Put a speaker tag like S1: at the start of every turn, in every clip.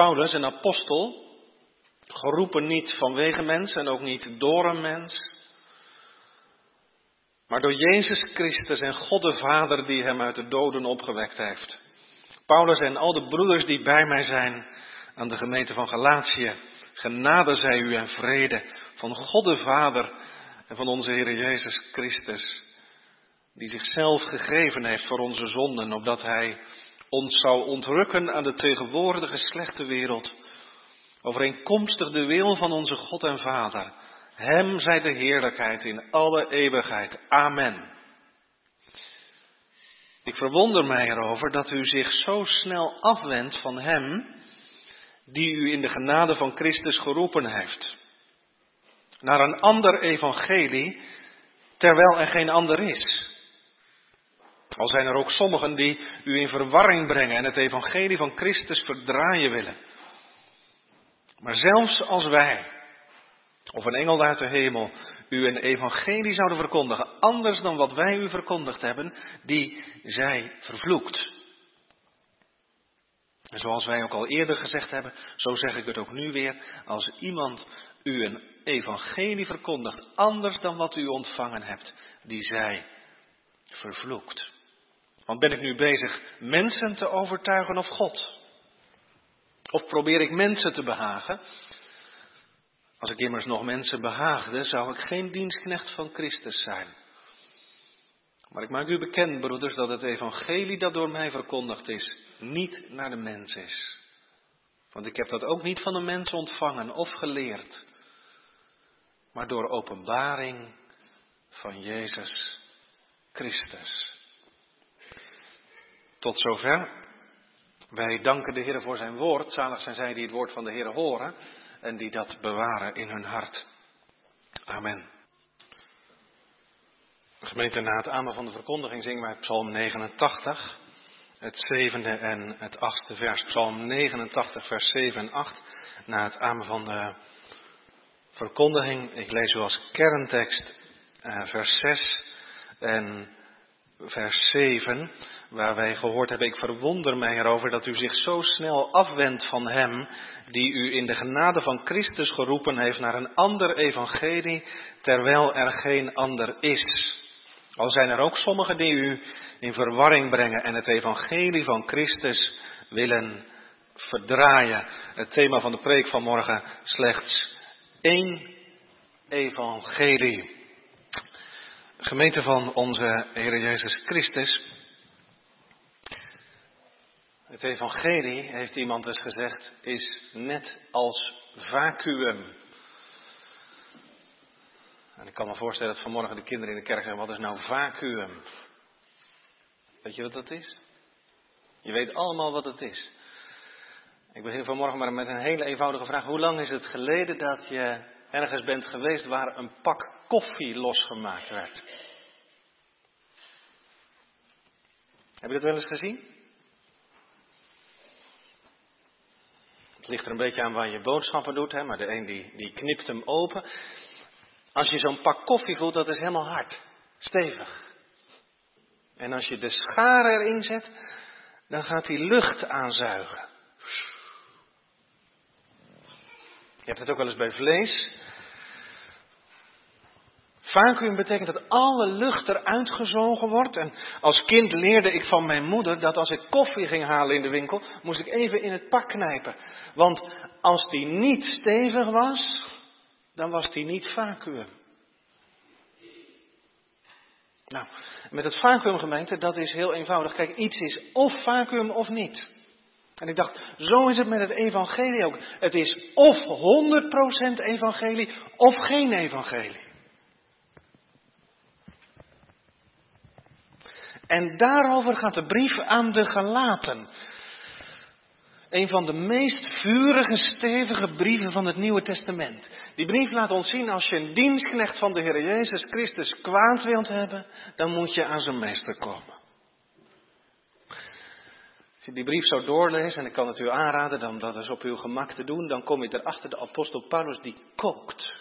S1: Paulus, een apostel, geroepen niet vanwege mens en ook niet door een mens, maar door Jezus Christus en God de Vader die hem uit de doden opgewekt heeft. Paulus en al de broeders die bij mij zijn aan de gemeente van Galatië, genade zij u en vrede van God de Vader en van onze Heer Jezus Christus, die zichzelf gegeven heeft voor onze zonden, opdat Hij ons zou ontrukken aan de tegenwoordige slechte wereld, overeenkomstig de wil van onze God en Vader. Hem zij de heerlijkheid in alle eeuwigheid. Amen. Ik verwonder mij erover dat u zich zo snel afwendt van Hem, die u in de genade van Christus geroepen heeft, naar een ander evangelie, terwijl er geen ander is. Al zijn er ook sommigen die u in verwarring brengen en het evangelie van Christus verdraaien willen. Maar zelfs als wij, of een engel uit de hemel, u een evangelie zouden verkondigen, anders dan wat wij u verkondigd hebben, die zij vervloekt. En zoals wij ook al eerder gezegd hebben, zo zeg ik het ook nu weer, als iemand u een evangelie verkondigt, anders dan wat u ontvangen hebt, die zij vervloekt. Want ben ik nu bezig mensen te overtuigen of God? Of probeer ik mensen te behagen? Als ik immers nog mensen behaagde, zou ik geen dienstknecht van Christus zijn. Maar ik maak u bekend, broeders, dat het evangelie dat door mij verkondigd is, niet naar de mens is. Want ik heb dat ook niet van de mens ontvangen of geleerd, maar door openbaring van Jezus Christus. Tot zover. Wij danken de Heer voor zijn woord. Zalig zijn zij die het woord van de Heer horen en die dat bewaren in hun hart. Amen. Gemeente, na het amen van de verkondiging zingen wij Psalm 89, het zevende en het achtste vers. Psalm 89, vers 7 en 8. Na het amen van de verkondiging, ik lees u als kerntekst eh, vers 6 en vers 7 waar wij gehoord hebben, ik verwonder mij erover dat u zich zo snel afwendt van Hem, die u in de genade van Christus geroepen heeft naar een ander evangelie, terwijl er geen ander is. Al zijn er ook sommigen die u in verwarring brengen en het evangelie van Christus willen verdraaien. Het thema van de preek van morgen slechts één evangelie. Gemeente van onze Heer Jezus Christus. Het evangelie, heeft iemand eens gezegd, is net als vacuüm. En ik kan me voorstellen dat vanmorgen de kinderen in de kerk zeggen, wat is nou vacuüm? Weet je wat dat is? Je weet allemaal wat het is. Ik begin vanmorgen maar met een hele eenvoudige vraag. Hoe lang is het geleden dat je ergens bent geweest waar een pak koffie losgemaakt werd? Heb je dat wel eens gezien? Ligt er een beetje aan waar je boodschappen doet, hè, maar de een die, die knipt hem open. Als je zo'n pak koffie voelt, dat is helemaal hard, stevig. En als je de scharen erin zet, dan gaat die lucht aanzuigen. Je hebt het ook wel eens bij vlees. Vacuüm betekent dat alle lucht eruit gezogen wordt. En als kind leerde ik van mijn moeder dat als ik koffie ging halen in de winkel, moest ik even in het pak knijpen. Want als die niet stevig was, dan was die niet vacuüm. Nou, met het vacuümgemeente, dat is heel eenvoudig. Kijk, iets is of vacuüm of niet. En ik dacht, zo is het met het evangelie ook. Het is of 100% evangelie of geen evangelie. En daarover gaat de brief aan de Galaten. Een van de meest vurige, stevige brieven van het Nieuwe Testament. Die brief laat ons zien, als je een dienstknecht van de Heer Jezus Christus kwaad wilt hebben, dan moet je aan zijn meester komen. Als je die brief zou doorlezen, en ik kan het u aanraden om dat eens op uw gemak te doen, dan kom je erachter, de apostel Paulus die kookt.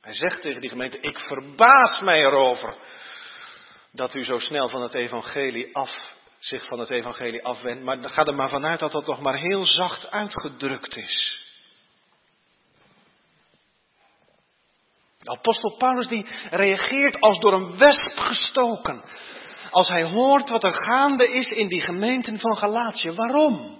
S1: Hij zegt tegen die gemeente, ik verbaas mij erover dat u zo snel van het evangelie af zich van het evangelie afwendt. Maar ga er maar vanuit dat dat toch maar heel zacht uitgedrukt is. Apostel Paulus die reageert als door een wesp gestoken. Als hij hoort wat er gaande is in die gemeenten van Galatië. Waarom?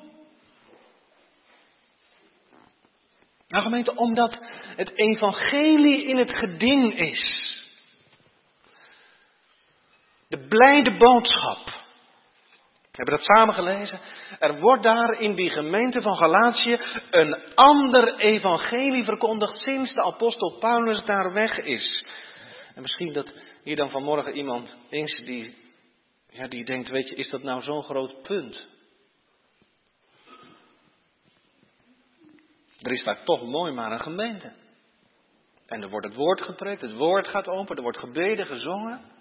S1: Nou gemeente, omdat het evangelie in het geding is. De blijde boodschap. We hebben dat samen gelezen. Er wordt daar in die gemeente van Galatië een ander evangelie verkondigd sinds de apostel Paulus daar weg is. En misschien dat hier dan vanmorgen iemand eens die, ja, die denkt, weet je, is dat nou zo'n groot punt? Er is daar toch mooi maar een gemeente. En er wordt het woord gepreekt, het woord gaat open, er wordt gebeden, gezongen.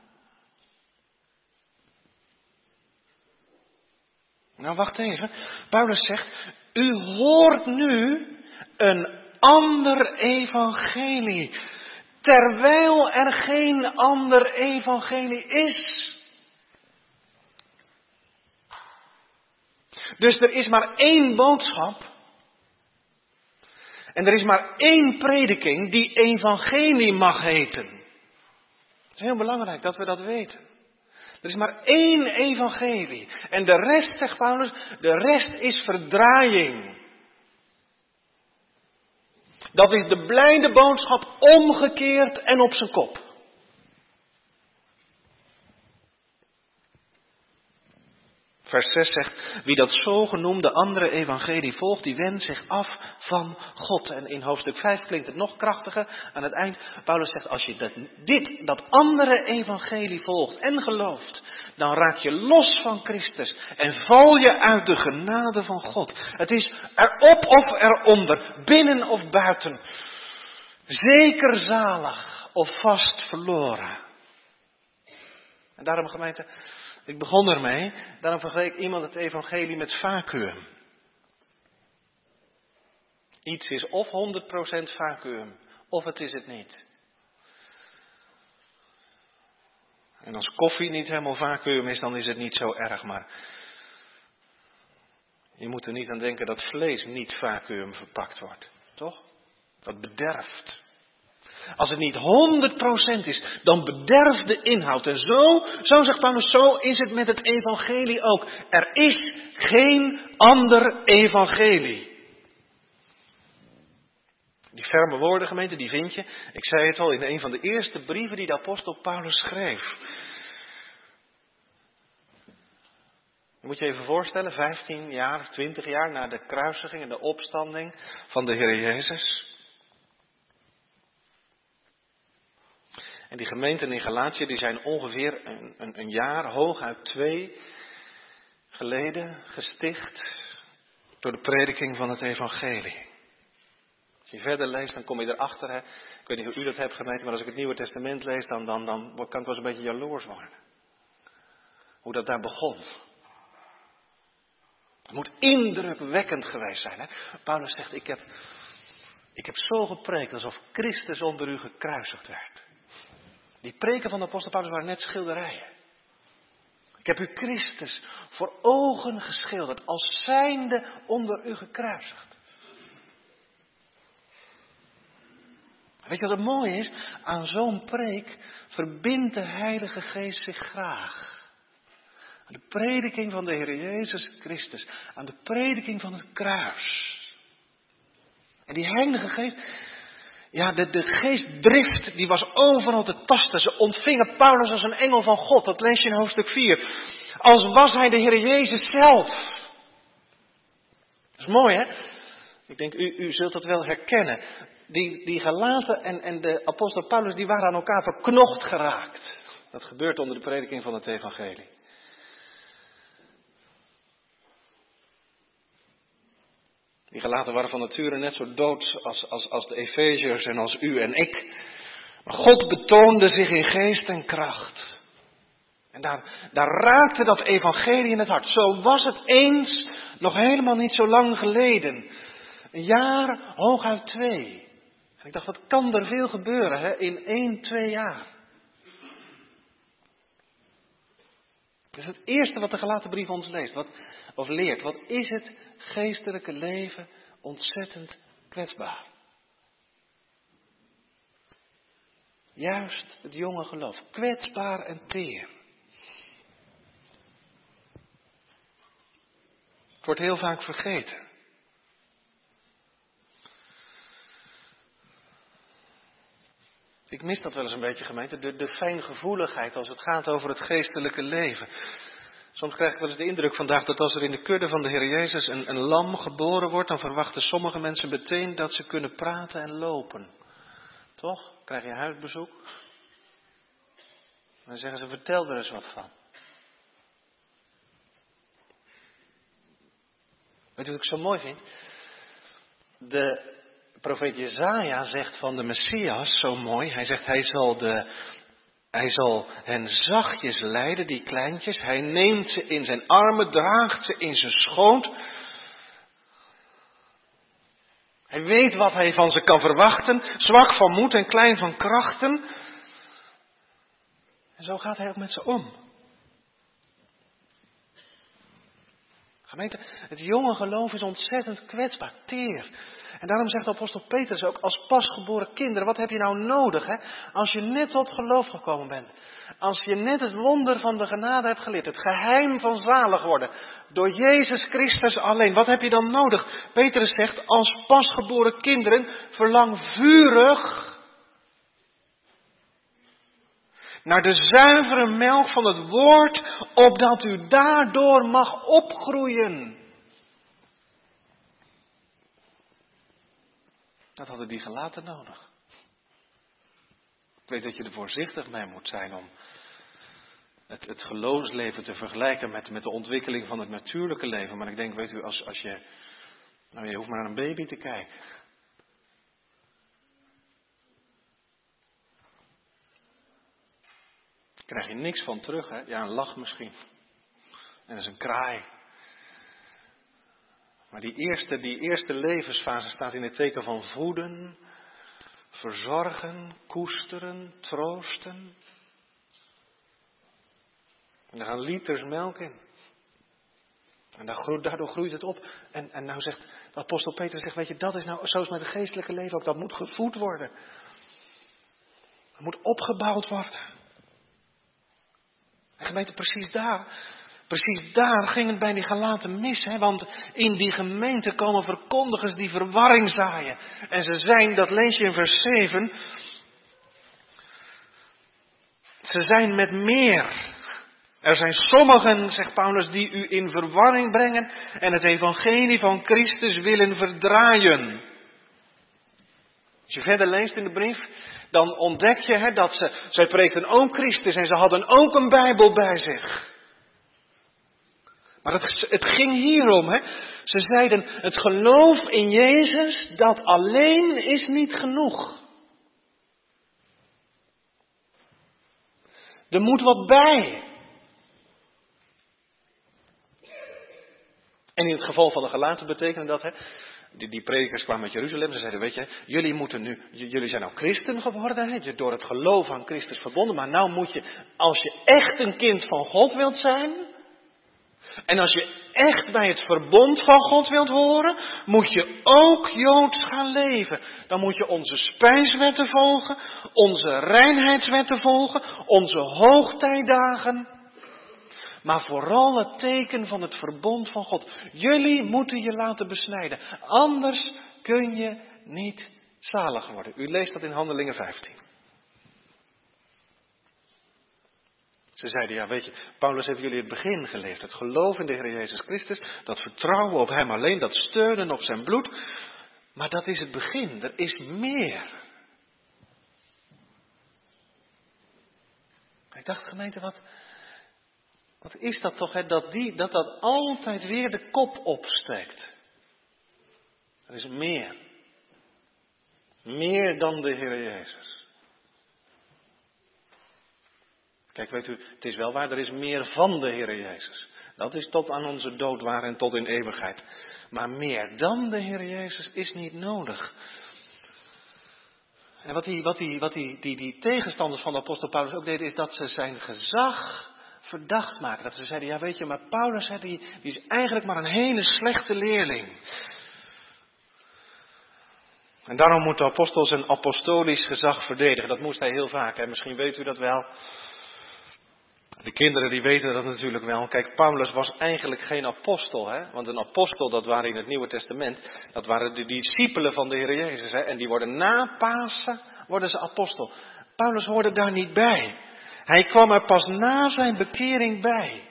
S1: Nou, wacht even. Paulus zegt, u hoort nu een ander evangelie, terwijl er geen ander evangelie is. Dus er is maar één boodschap. En er is maar één prediking die evangelie mag heten. Het is heel belangrijk dat we dat weten. Er is maar één evangelie. En de rest, zegt Paulus, de rest is verdraaiing. Dat is de blijde boodschap omgekeerd en op zijn kop. Vers 6 zegt, wie dat zogenoemde andere evangelie volgt, die wendt zich af van God. En in hoofdstuk 5 klinkt het nog krachtiger. Aan het eind, Paulus zegt, als je dat, dit, dat andere evangelie volgt en gelooft, dan raak je los van Christus en val je uit de genade van God. Het is erop of eronder, binnen of buiten. Zeker zalig of vast verloren. En daarom gemeente, ik begon ermee, daarom vergeleek iemand het evangelie met vacuüm. Iets is of 100% vacuüm, of het is het niet. En als koffie niet helemaal vacuüm is, dan is het niet zo erg, maar je moet er niet aan denken dat vlees niet vacuüm verpakt wordt, toch? Dat bederft. Als het niet 100% is, dan bederft de inhoud. En zo, zo zegt Paulus, zo is het met het evangelie ook. Er is geen ander evangelie. Die ferme woorden, gemeente, die vind je, ik zei het al, in een van de eerste brieven die de apostel Paulus schreef. Je moet je even voorstellen, 15 jaar, 20 jaar na de kruisiging en de opstanding van de Heer Jezus. En die gemeenten in Galatië, die zijn ongeveer een, een, een jaar, hooguit twee, geleden gesticht door de prediking van het evangelie. Als je verder leest, dan kom je erachter. Hè? Ik weet niet hoe u dat hebt gemeten, maar als ik het Nieuwe Testament lees, dan, dan, dan kan ik wel eens een beetje jaloers worden. Hoe dat daar begon. Het moet indrukwekkend geweest zijn. Hè? Paulus zegt, ik heb, ik heb zo gepreekt alsof Christus onder u gekruisigd werd. Die preken van de apostel Paulus waren net schilderijen. Ik heb u Christus voor ogen geschilderd als zijnde onder u gekruisigd. Weet je wat het mooie is? Aan zo'n preek verbindt de Heilige Geest zich graag. Aan de prediking van de Heer Jezus Christus. Aan de prediking van het kruis. En die Heilige Geest, ja, de, de geestdrift, die was overal te tasten. Ze ontvingen Paulus als een engel van God. Dat lees je in hoofdstuk 4. Als was hij de Heer Jezus zelf. Dat is mooi, hè? Ik denk, u, u zult dat wel herkennen. Die, die Galaten en, en de apostel Paulus, die waren aan elkaar verknocht geraakt. Dat gebeurt onder de prediking van het evangelie. Die gelaten waren van nature net zo dood als, als, als de Efeziërs en als u en ik. Maar God betoonde zich in geest en kracht. En daar, daar raakte dat evangelie in het hart. Zo was het eens nog helemaal niet zo lang geleden. Een jaar, hooguit twee. En ik dacht, wat kan er veel gebeuren hè, in één, twee jaar? Dat is het eerste wat de gelaten brief ons leest, wat, of leert. Wat is het geestelijke leven ontzettend kwetsbaar. Juist het jonge geloof, kwetsbaar en teer. Het wordt heel vaak vergeten. Ik mis dat wel eens een beetje, gemeente. De, de fijngevoeligheid als het gaat over het geestelijke leven. Soms krijg ik wel eens de indruk vandaag dat als er in de kudde van de Heer Jezus een, een lam geboren wordt, dan verwachten sommige mensen meteen dat ze kunnen praten en lopen. Toch? Krijg je huisbezoek? Dan zeggen ze, vertel er eens wat van. Weet je wat ik zo mooi vind? De profeet Jezaja zegt van de Messias zo mooi. Hij zegt, hij zal, de, hij zal hen zachtjes leiden, die kleintjes. Hij neemt ze in zijn armen, draagt ze in zijn schoot. Hij weet wat hij van ze kan verwachten. Zwak van moed en klein van krachten. En zo gaat hij ook met ze om. Gemeente, het jonge geloof is ontzettend kwetsbaar, teer. En daarom zegt apostel Petrus ook, als pasgeboren kinderen, wat heb je nou nodig? Hè? Als je net tot geloof gekomen bent. Als je net het wonder van de genade hebt geleerd. Het geheim van zalig worden. Door Jezus Christus alleen. Wat heb je dan nodig? Petrus zegt, als pasgeboren kinderen, verlang vurig naar de zuivere melk van het woord, opdat u daardoor mag opgroeien. Dat hadden die gelaten nodig. Ik weet dat je er voorzichtig mee moet zijn om het, het geloofsleven te vergelijken met, met de ontwikkeling van het natuurlijke leven. Maar ik denk, weet u, als, als je. Nou, je hoeft maar naar een baby te kijken. krijg je niks van terug. Hè? Ja, een lach misschien. En dat is een kraai. Die eerste, die eerste levensfase staat in het teken van voeden, verzorgen, koesteren, troosten. En daar gaan liters melk in. En daardoor groeit het op. En, en nou zegt de apostel Peter, zegt, weet je, dat is nou, zo is met het geestelijke leven ook, dat moet gevoed worden. Dat moet opgebouwd worden. En gemeente, precies daar Precies daar ging het bij die gelaten mis. Hè? Want in die gemeente komen verkondigers die verwarring zaaien. En ze zijn, dat lees je in vers 7. Ze zijn met meer. Er zijn sommigen, zegt Paulus, die u in verwarring brengen en het evangelie van Christus willen verdraaien. Als je verder leest in de brief, dan ontdek je hè, dat ze, zij preekten ook Christus en ze hadden ook een Bijbel bij zich. Maar het, het ging hierom. Hè? Ze zeiden, het geloof in Jezus, dat alleen is niet genoeg. Er moet wat bij. En in het geval van de gelaten betekende dat, hè, die, die predikers kwamen uit Jeruzalem, ze zeiden, weet je, jullie moeten nu, jullie zijn nou christen geworden, hè, door het geloof aan Christus verbonden, maar nou moet je, als je echt een kind van God wilt zijn, en als je echt bij het verbond van God wilt horen, moet je ook Joods gaan leven. Dan moet je onze spijswetten volgen, onze reinheidswetten volgen, onze hoogtijdagen. Maar vooral het teken van het verbond van God. Jullie moeten je laten besnijden. Anders kun je niet zalig worden. U leest dat in Handelingen 15. Ze zeiden, ja weet je, Paulus heeft jullie het begin geleerd. Het geloof in de Heer Jezus Christus, dat vertrouwen op Hem alleen, dat steunen op Zijn bloed. Maar dat is het begin, er is meer. Ik dacht, gemeente, wat, wat is dat toch, hè, dat, die, dat dat altijd weer de kop opsteekt. Er is meer. Meer dan de Heer Jezus. Kijk, weet u, het is wel waar, er is meer van de Heer Jezus. Dat is tot aan onze dood waar en tot in eeuwigheid. Maar meer dan de Heer Jezus is niet nodig. En wat, die, wat, die, wat die, die, die tegenstanders van de apostel Paulus ook deden, is dat ze zijn gezag verdacht maken. Dat ze zeiden, ja weet je, maar Paulus is eigenlijk maar een hele slechte leerling. En daarom moet de apostel zijn apostolisch gezag verdedigen. Dat moest hij heel vaak. Hè? Misschien weet u dat wel. De kinderen die weten dat natuurlijk wel. Kijk, Paulus was eigenlijk geen apostel. Hè? Want een apostel, dat waren in het Nieuwe Testament, dat waren de discipelen van de Heer Jezus. Hè? En die worden na Pasen, worden ze apostel. Paulus hoorde daar niet bij. Hij kwam er pas na zijn bekering bij.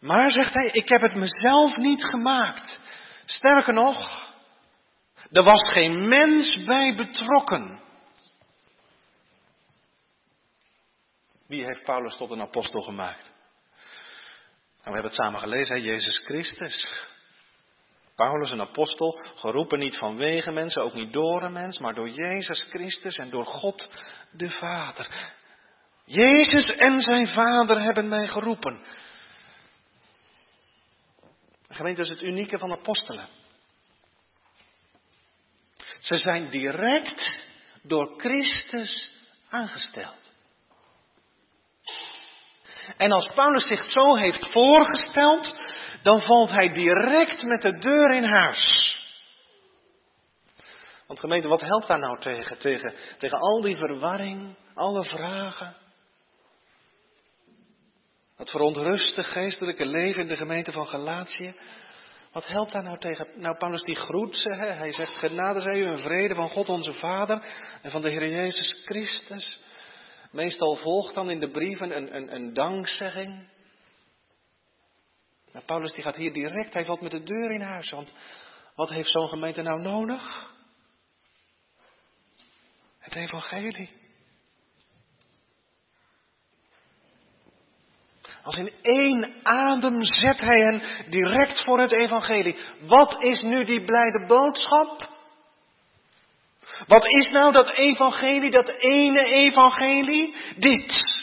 S1: Maar, zegt hij, ik heb het mezelf niet gemaakt. Sterker nog, er was geen mens bij betrokken. Wie heeft Paulus tot een apostel gemaakt? Nou, we hebben het samen gelezen, hè? Jezus Christus. Paulus, een apostel, geroepen niet vanwege mensen, ook niet door een mens, maar door Jezus Christus en door God de Vader. Jezus en zijn Vader hebben mij geroepen. Gemeente is het unieke van apostelen. Ze zijn direct door Christus aangesteld. En als Paulus zich zo heeft voorgesteld, dan valt hij direct met de deur in huis. Want gemeente, wat helpt daar nou tegen? Tegen, tegen al die verwarring, alle vragen. Dat verontruste geestelijke leven in de gemeente van Galatië. Wat helpt daar nou tegen? Nou, Paulus die groet ze. Hij zegt, genade zij u en vrede van God onze Vader en van de Heer Jezus Christus. Meestal volgt dan in de brieven een, een, een dankzegging. Nou, Paulus die gaat hier direct, hij valt met de deur in huis. Want wat heeft zo'n gemeente nou nodig? Het evangelie. Als in één adem zet hij hen direct voor het evangelie. Wat is nu die blijde boodschap? Wat is nou dat evangelie, dat ene evangelie? Dit.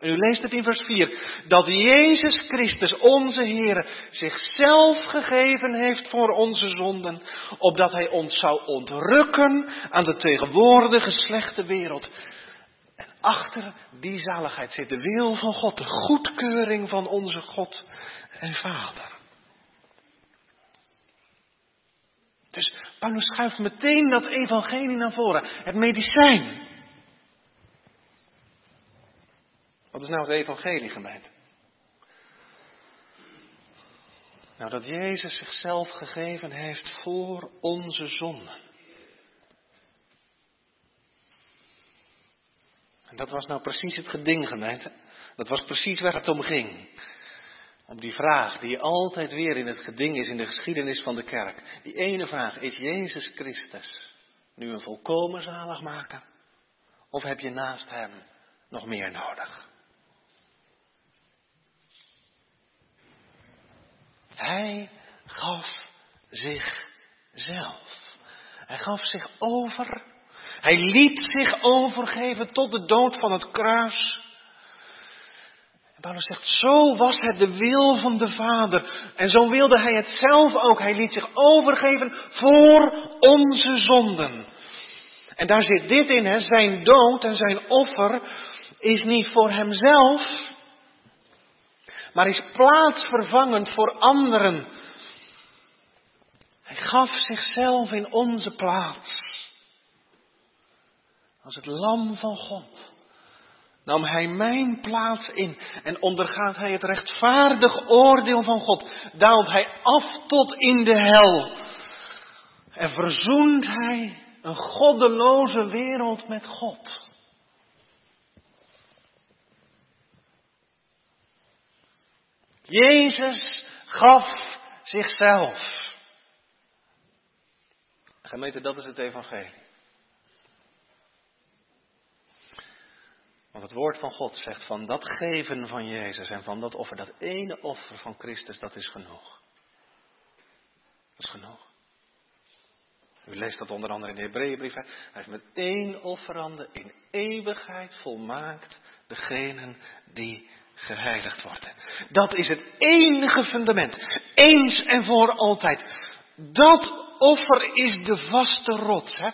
S1: U leest het in vers 4. Dat Jezus Christus, onze Heer, zichzelf gegeven heeft voor onze zonden, opdat Hij ons zou ontrukken aan de tegenwoordige slechte wereld. En achter die zaligheid zit de wil van God, de goedkeuring van onze God en Vader. Dus Paulus schuift meteen dat evangelie naar voren, het medicijn. Wat is nou het evangelie, gemeente? Nou, dat Jezus zichzelf gegeven heeft voor onze zonden. En dat was nou precies het geding, gemeente. Dat was precies waar het om ging. Om die vraag die altijd weer in het geding is in de geschiedenis van de kerk. Die ene vraag, is Jezus Christus nu een volkomen zaligmaker? Of heb je naast hem nog meer nodig? Hij gaf zichzelf. Hij gaf zich over. Hij liet zich overgeven tot de dood van het kruis. Paulus zegt, zo was het de wil van de Vader. En zo wilde hij het zelf ook. Hij liet zich overgeven voor onze zonden. En daar zit dit in, hè? zijn dood en zijn offer is niet voor hemzelf, maar is plaatsvervangend voor anderen. Hij gaf zichzelf in onze plaats. Als het lam van God nam hij mijn plaats in en ondergaat hij het rechtvaardig oordeel van God. Daalt hij af tot in de hel en verzoent hij een goddeloze wereld met God. Jezus gaf zichzelf. Gemeente, dat is het evangelie. Want het woord van God zegt van dat geven van Jezus en van dat offer, dat ene offer van Christus, dat is genoeg. Dat is genoeg. U leest dat onder andere in de Hebreeënbrief. Hij heeft met één offerande in eeuwigheid volmaakt degenen die geheiligd worden. Dat is het enige fundament. Eens en voor altijd. Dat offer is de vaste rots. Hè?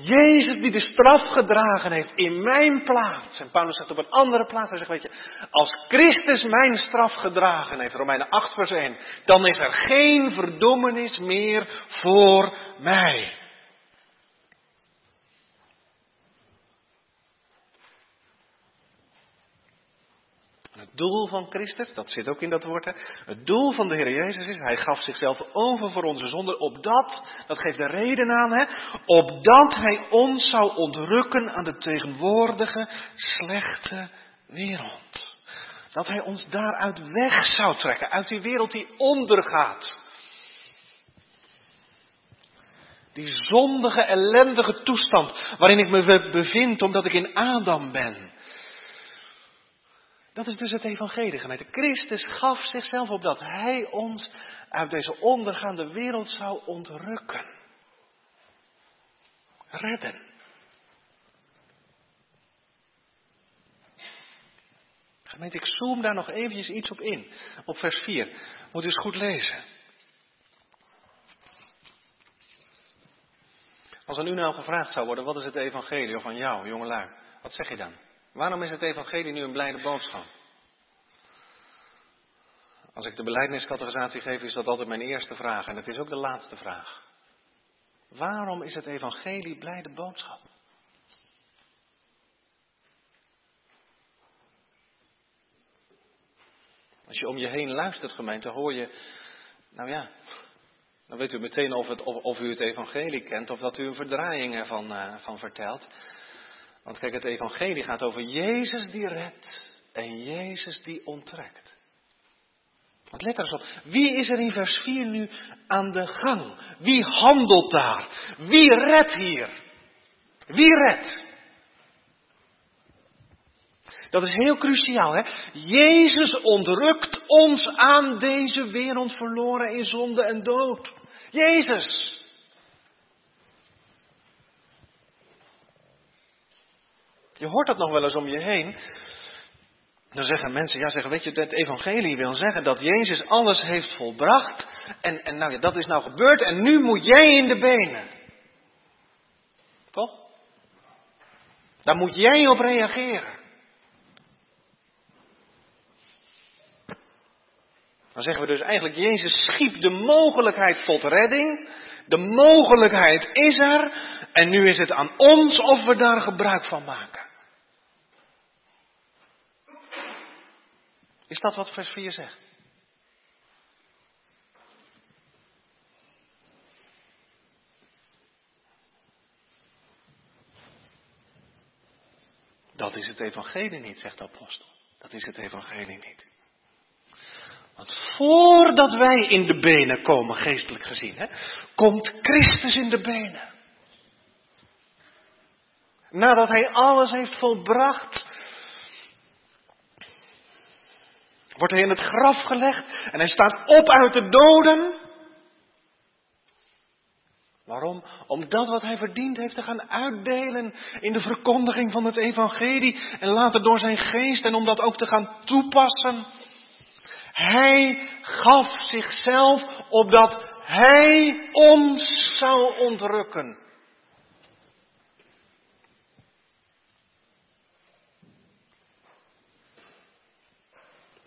S1: Jezus die de straf gedragen heeft in mijn plaats. En Paulus zegt op een andere plaats, hij zegt, weet je, als Christus mijn straf gedragen heeft, Romeinen 8 vers 1, dan is er geen verdommenis meer voor mij. Het doel van Christus, dat zit ook in dat woord, hè? het doel van de Heer Jezus is, Hij gaf zichzelf over voor onze zonden, opdat, dat geeft de reden aan, hè, opdat Hij ons zou ontrukken aan de tegenwoordige slechte wereld. Dat Hij ons daaruit weg zou trekken, uit die wereld die ondergaat. Die zondige, ellendige toestand waarin ik me bevind omdat ik in Adam ben. Dat is dus het evangelie, gemeente. Christus gaf zichzelf op dat hij ons uit deze ondergaande wereld zou ontrukken. Redden. Gemeente, ik zoom daar nog eventjes iets op in. Op vers 4. Moet u eens goed lezen. Als aan u nou gevraagd zou worden, wat is het evangelie? Aan jou, jongelui. Wat zeg je dan? Waarom is het evangelie nu een blijde boodschap? Als ik de beleidniscategorisatie geef, is dat altijd mijn eerste vraag. En het is ook de laatste vraag. Waarom is het evangelie blijde boodschap? Als je om je heen luistert, gemeente, hoor je, nou ja, dan weet u meteen of, het, of, of u het evangelie kent of dat u een verdraaiing ervan uh, van vertelt. Want kijk, het evangelie gaat over Jezus die redt en Jezus die onttrekt. Want let er eens op. Wie is er in vers 4 nu aan de gang? Wie handelt daar? Wie redt hier? Wie redt? Dat is heel cruciaal, hè? Jezus ontrukt ons aan deze wereld verloren in zonde en dood. Jezus. Je hoort dat nog wel eens om je heen. Dan zeggen mensen, ja zeggen, weet je, het evangelie wil zeggen dat Jezus alles heeft volbracht. En, en nou ja, dat is nou gebeurd en nu moet jij in de benen. Toch? Daar moet jij op reageren. Dan zeggen we dus eigenlijk, Jezus schiep de mogelijkheid tot redding. De mogelijkheid is er. En nu is het aan ons of we daar gebruik van maken. Is dat wat vers 4 zegt? Dat is het evangelie niet, zegt de apostel. Dat is het evangelie niet. Want voordat wij in de benen komen, geestelijk gezien, hè, komt Christus in de benen. Nadat hij alles heeft volbracht, wordt hij in het graf gelegd en hij staat op uit de doden. Waarom? Omdat wat hij verdiend heeft te gaan uitdelen in de verkondiging van het evangelie en later door zijn geest en om dat ook te gaan toepassen. Hij gaf zichzelf opdat hij ons zou ontrukken.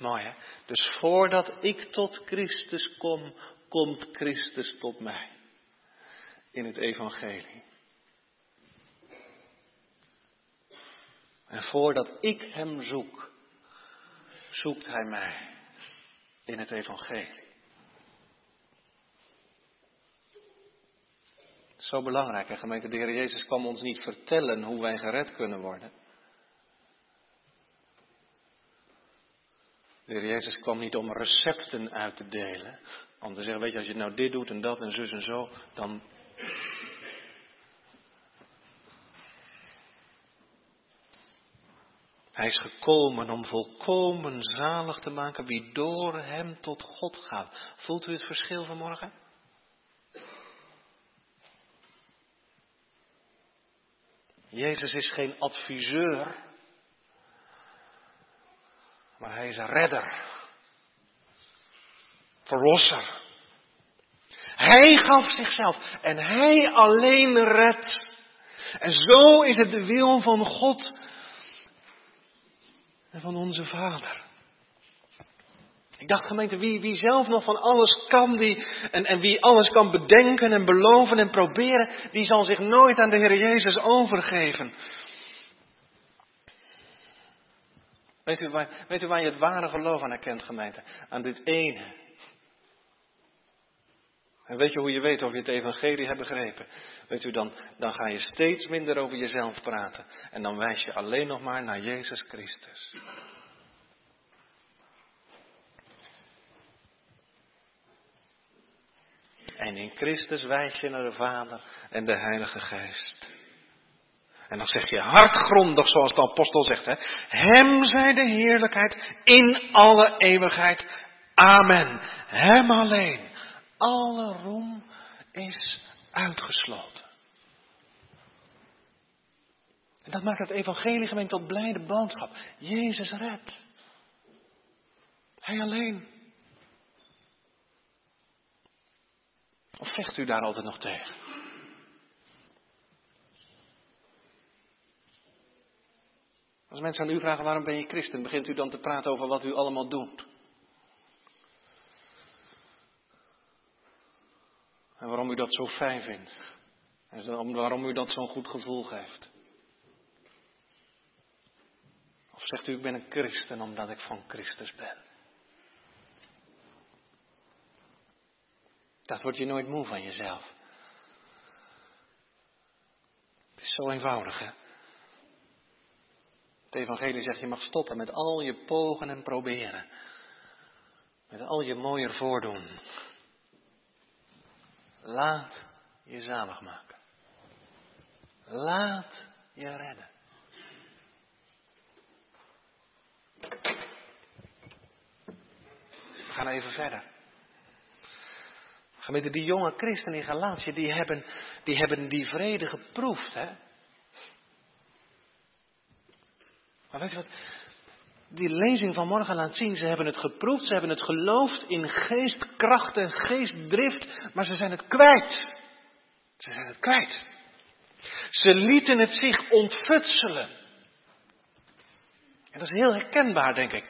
S1: Mooi hè? Dus voordat ik tot Christus kom, komt Christus tot mij. In het evangelie. En voordat ik hem zoek, zoekt hij mij in het evangelie. Zo belangrijk, hè, gemeente. De Heer Jezus kwam ons niet vertellen hoe wij gered kunnen worden. Jezus kwam niet om recepten uit te delen. Om te zeggen, weet je, als je nou dit doet en dat en zus en zo, dan. Hij is gekomen om volkomen zalig te maken wie door hem tot God gaat. Voelt u het verschil vanmorgen? Jezus is geen adviseur maar hij is een redder. Verlosser. Hij gaf zichzelf en hij alleen redt. En zo is het de wil van God en van onze Vader. Ik dacht gemeente, wie, wie zelf nog van alles kan die, en, en wie alles kan bedenken en beloven en proberen, die zal zich nooit aan de Heer Jezus overgeven. Weet u, waar, je het ware geloof aan herkent, gemeente? Aan dit ene. En weet je hoe je weet of je het evangelie hebt begrepen? Weet u, dan, dan ga je steeds minder over jezelf praten. En dan wijs je alleen nog maar naar Jezus Christus. En in Christus wijs je naar de Vader en de Heilige Geest. En dan zeg je hartgrondig, zoals de apostel zegt, hè, Hem zij de heerlijkheid in alle eeuwigheid. Amen. Hem alleen. Alle roem is uitgesloten. En dat maakt het evangelie gemeen tot blijde boodschap. Jezus redt. Hij alleen. Of vecht u daar altijd nog tegen? Als mensen aan u vragen waarom ben je christen, begint u dan te praten over wat u allemaal doet. En waarom u dat zo fijn vindt. En waarom u dat zo'n goed gevoel geeft. Of zegt u, ik ben een christen omdat ik van Christus ben. Dat word je nooit moe van jezelf. Het is zo eenvoudig, hè? Het evangelie zegt, je mag stoppen met al je pogen en proberen. Met al je mooier voordoen. Laat je zalig maken. Laat je redden. We gaan even verder. Gemeente, die jonge christenen in Galatië, die hebben, die hebben die vrede geproefd. Hè? Maar weet je wat? Die lezing van morgen laat zien, ze hebben het geproefd, ze hebben het geloofd in geestkracht en geestdrift, maar ze zijn het kwijt. Ze zijn het kwijt. Ze lieten het zich ontfutselen. En dat is heel herkenbaar, denk ik.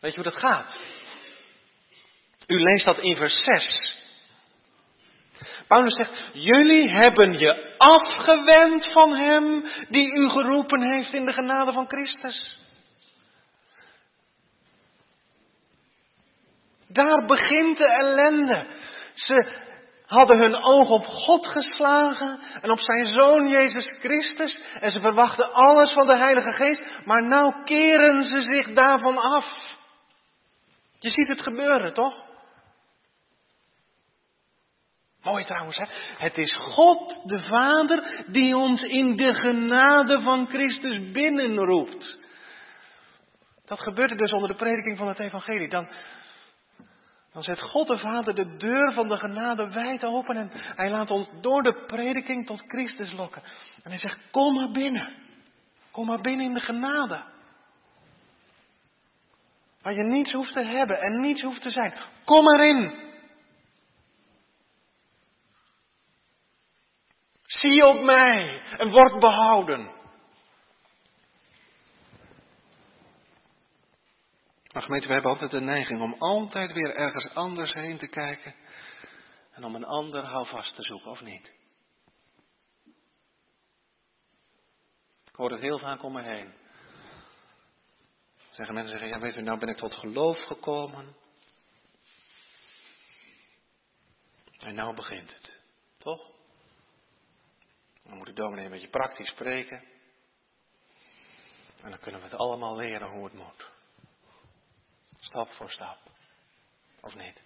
S1: Weet je hoe dat gaat? U leest dat in vers 6. Paulus zegt, jullie hebben je afgewend van hem die u geroepen heeft in de genade van Christus. Daar begint de ellende. Ze hadden hun oog op God geslagen en op zijn zoon Jezus Christus en ze verwachten alles van de Heilige Geest, maar nou keren ze zich daarvan af. Je ziet het gebeuren, toch? Mooi trouwens, hè? Het is God de Vader die ons in de genade van Christus binnenroept. Dat gebeurt er dus onder de prediking van het Evangelie. Dan, dan zet God de Vader de deur van de genade wijd open en hij laat ons door de prediking tot Christus lokken. En hij zegt, kom maar binnen. Kom maar binnen in de genade. Waar je niets hoeft te hebben en niets hoeft te zijn. Kom erin. Zie op mij en word behouden. Maar gemeente, we hebben altijd de neiging om altijd weer ergens anders heen te kijken. En om een ander houvast te zoeken, of niet? Ik hoor het heel vaak om me heen. Zeggen mensen zeggen, ja weet u, nou ben ik tot geloof gekomen. En nou begint het. Toch? Dan moet de dominee een beetje praktisch spreken. En dan kunnen we het allemaal leren hoe het moet. Stap voor stap. Of niet?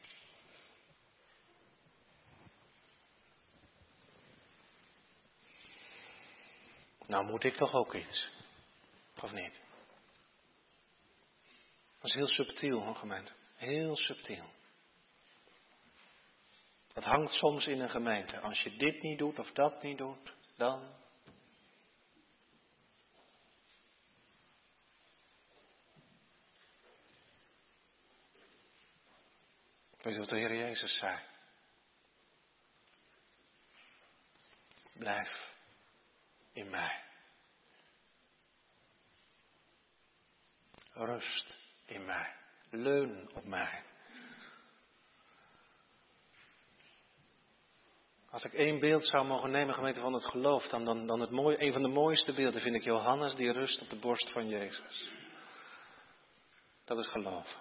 S1: Nou moet ik toch ook iets. Of niet? Dat is heel subtiel, hoor, gemeente. Heel subtiel. Dat hangt soms in een gemeente. Als je dit niet doet of dat niet doet, dan? Weet wat de Heer Jezus zei? blijf in mij. Rust in mij. Leun op mij. Als ik één beeld zou mogen nemen, gemeente van het geloof, dan, dan, dan het mooie, een van de mooiste beelden vind ik Johannes die rust op de borst van Jezus. Dat is geloven.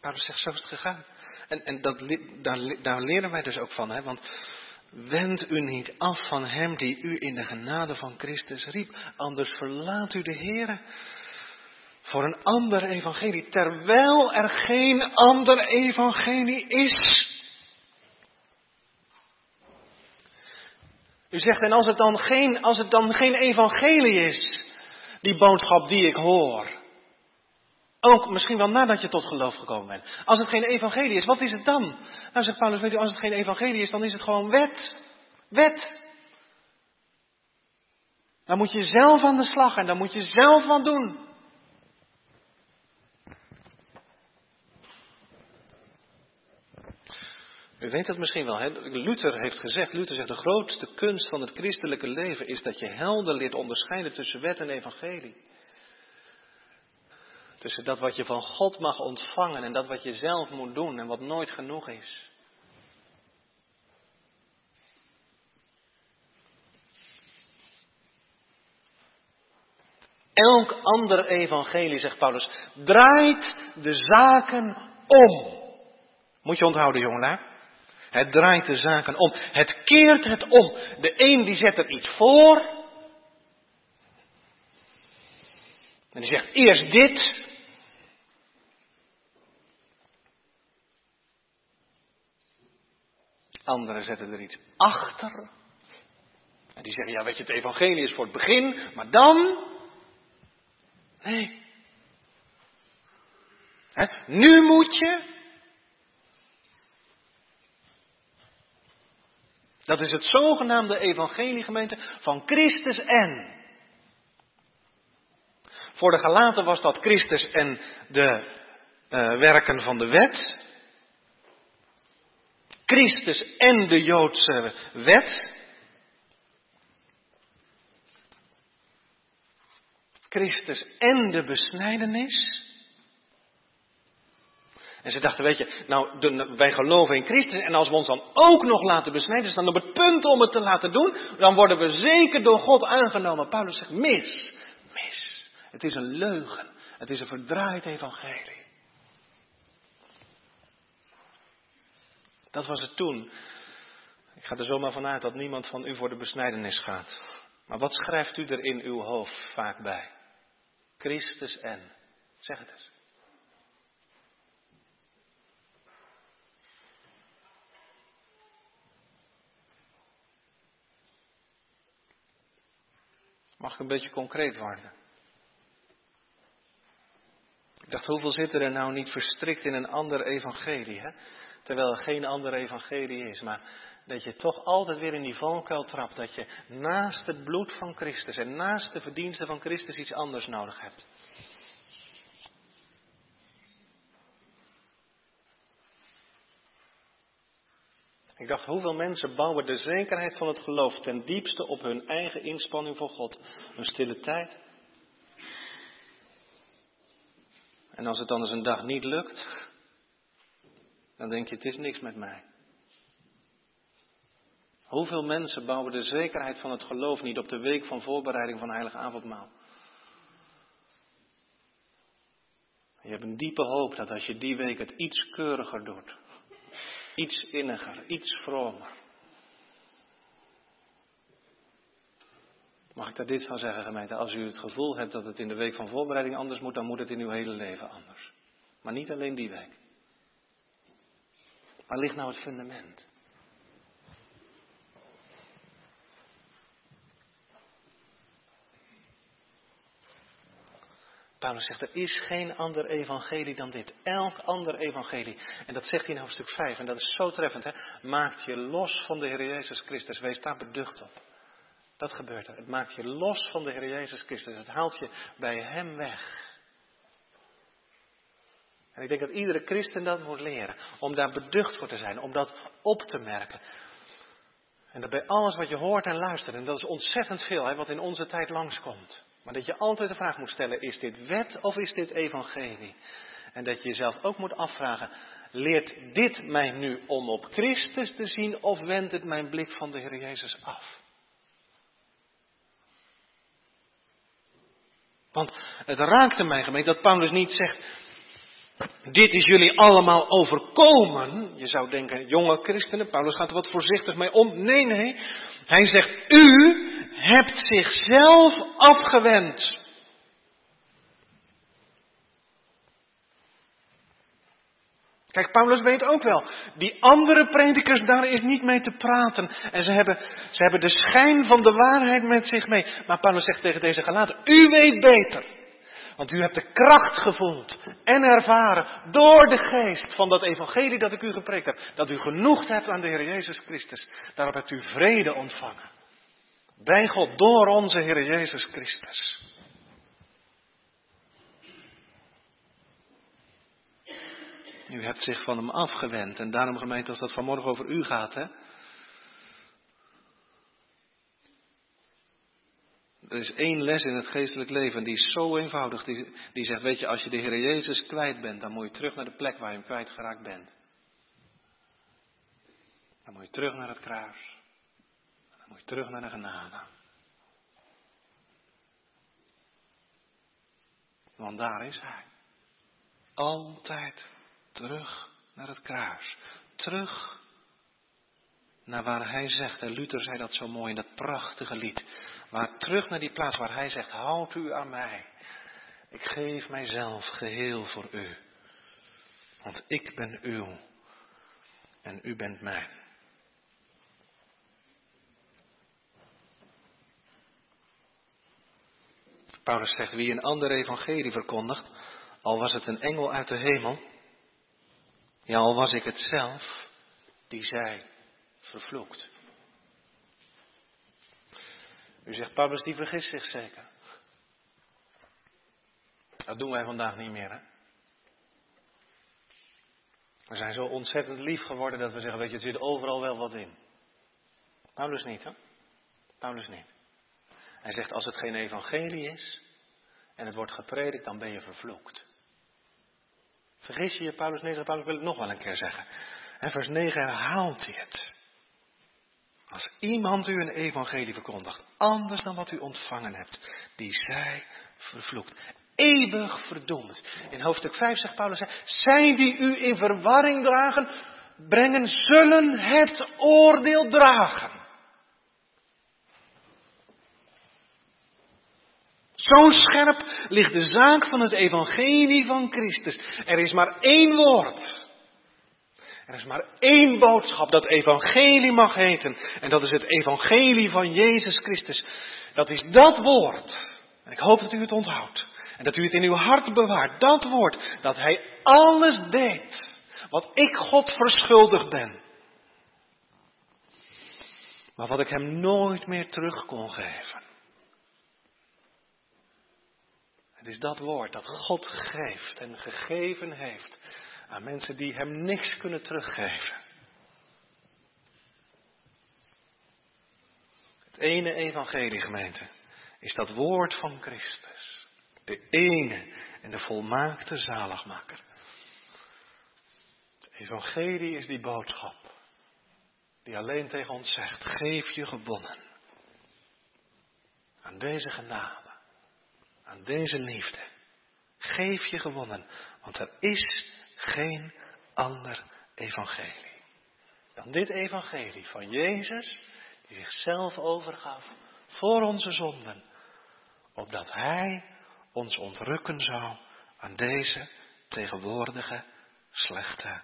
S1: Paulus zegt, zo is het gegaan. En, en dat, daar, daar leren wij dus ook van, hè? want wend u niet af van hem die u in de genade van Christus riep, anders verlaat u de Heer voor een ander evangelie, terwijl er geen ander evangelie is. U zegt, en als het dan geen, als het dan geen evangelie is, die boodschap die ik hoor, ook misschien wel nadat je tot geloof gekomen bent. Als het geen evangelie is, wat is het dan? Nou zegt Paulus, weet u, als het geen evangelie is, dan is het gewoon wet. Wet. Dan moet je zelf aan de slag en dan moet je zelf wat doen. U weet dat misschien wel. Hè? Luther heeft gezegd, Luther zegt de grootste kunst van het christelijke leven is dat je helder leert onderscheiden tussen wet en evangelie. Tussen dat wat je van God mag ontvangen en dat wat je zelf moet doen en wat nooit genoeg is. Elk ander evangelie, zegt Paulus, draait de zaken om. Moet je onthouden, jongen. Het draait de zaken om. Het keert het om. De een die zet er iets voor. En die zegt eerst dit. Anderen zetten er iets achter. En die zeggen, ja weet je, het evangelie is voor het begin, maar dan... Nee. nu moet je Dat is het zogenaamde evangeliegemeente van Christus en. Voor de gelaten was dat Christus en de uh, werken van de wet. Christus en de Joodse wet. Christus en de besnijdenis. En ze dachten, weet je, nou, de, wij geloven in Christus en als we ons dan ook nog laten besnijden, staan op het punt om het te laten doen, dan worden we zeker door God aangenomen. Paulus zegt, mis, mis. Het is een leugen. Het is een verdraaid evangelie. Dat was het toen. Ik ga er zomaar vanuit dat niemand van u voor de besnijdenis gaat. Maar wat schrijft u er in uw hoofd vaak bij? Christus en. Zeg het eens. Mag ik een beetje concreet worden? Ik dacht, hoeveel zitten er nou niet verstrikt in een ander evangelie? Hè? Terwijl er geen ander evangelie is. Maar dat je toch altijd weer in die valkuil trapt. Dat je naast het bloed van Christus en naast de verdiensten van Christus iets anders nodig hebt. Ik dacht, hoeveel mensen bouwen de zekerheid van het geloof ten diepste op hun eigen inspanning voor God? Een stille tijd. En als het dan eens een dag niet lukt, dan denk je, het is niks met mij. Hoeveel mensen bouwen de zekerheid van het geloof niet op de week van voorbereiding van Heilige Avondmaal? Je hebt een diepe hoop dat als je die week het iets keuriger doet, Iets inniger, iets vromer. Mag ik daar dit van zeggen, gemeente? Als u het gevoel hebt dat het in de week van voorbereiding anders moet, dan moet het in uw hele leven anders. Maar niet alleen die week. Waar ligt nou het fundament? Paulus zegt, er is geen ander evangelie dan dit. Elk ander evangelie. En dat zegt hij in hoofdstuk 5. En dat is zo treffend. Hè? Maakt je los van de Heer Jezus Christus. Wees daar beducht op. Dat gebeurt er. Het maakt je los van de Heer Jezus Christus. Het haalt je bij Hem weg. En ik denk dat iedere christen dat moet leren. Om daar beducht voor te zijn. Om dat op te merken. En dat bij alles wat je hoort en luistert. En dat is ontzettend veel hè, wat in onze tijd langskomt. Maar dat je altijd de vraag moet stellen. Is dit wet of is dit evangelie? En dat je jezelf ook moet afvragen. Leert dit mij nu om op Christus te zien of wendt het mijn blik van de Heer Jezus af? Want het raakte mij gemeente dat Paulus niet zegt, dit is jullie allemaal overkomen. Je zou denken, jonge christenen, Paulus gaat er wat voorzichtig mee om. Nee, nee. Hij zegt, u hebt zichzelf afgewend. Kijk, Paulus weet ook wel, die andere predikers, daar is niet mee te praten. En ze hebben, ze hebben de schijn van de waarheid met zich mee. Maar Paulus zegt tegen deze gelaten, u weet beter. Want u hebt de kracht gevoeld en ervaren door de geest van dat evangelie dat ik u gepreekt heb. Dat u genoeg hebt aan de Heer Jezus Christus. Daarop hebt u vrede ontvangen. Bij God door onze Heer Jezus Christus. U hebt zich van hem afgewend. En daarom gemeente, als dat vanmorgen over u gaat, hè. Er is één les in het geestelijk leven, die is zo eenvoudig. Die, die zegt, weet je, als je de Heer Jezus kwijt bent, dan moet je terug naar de plek waar je hem kwijtgeraakt bent. Dan moet je terug naar het kruis. Dan moet je terug naar de genade. Want daar is hij. Altijd terug naar het kruis. Terug naar waar hij zegt, en Luther zei dat zo mooi in dat prachtige lied. Maar terug naar die plaats waar hij zegt, houd u aan mij. Ik geef mijzelf geheel voor u. Want ik ben uw en u bent mijn. Paulus zegt, wie een ander evangelie verkondigt, al was het een engel uit de hemel, ja, al was ik het zelf, die zij vervloekt. U zegt, Paulus die vergist zich zeker. Dat doen wij vandaag niet meer, hè? We zijn zo ontzettend lief geworden dat we zeggen, weet je, het zit overal wel wat in. Paulus niet, hè? Paulus niet. Hij zegt, als het geen evangelie is en het wordt gepredikt, dan ben je vervloekt. Vergis je je, Paulus 9, Paulus wil het nog wel een keer zeggen. En vers 9 herhaalt hij het. Als iemand u een evangelie verkondigt, anders dan wat u ontvangen hebt, die zij vervloekt. Eeuwig verdoemd. In hoofdstuk 5 zegt Paulus, zij die u in verwarring dragen, brengen, zullen het oordeel dragen. Zo scherp ligt de zaak van het evangelie van Christus. Er is maar één woord. Er is maar één boodschap dat evangelie mag heten. En dat is het evangelie van Jezus Christus. Dat is dat woord. En ik hoop dat u het onthoudt. En dat u het in uw hart bewaart. Dat woord. Dat hij alles deed. Wat ik God verschuldigd ben. Maar wat ik hem nooit meer terug kon geven. Het is dat woord dat God geeft en gegeven heeft aan mensen die hem niks kunnen teruggeven. Het ene evangelie, gemeente, is dat woord van Christus. De ene en de volmaakte zaligmaker. Het evangelie is die boodschap die alleen tegen ons zegt, geef je gewonnen aan deze genade, aan deze liefde. Geef je gewonnen, want er is geen ander evangelie dan dit evangelie van Jezus, die zichzelf overgaf voor onze zonden, opdat Hij ons ontrukken zou aan deze tegenwoordige slechte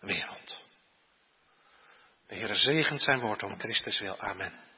S1: wereld. De Heer zegent zijn woord om Christus wil. Amen.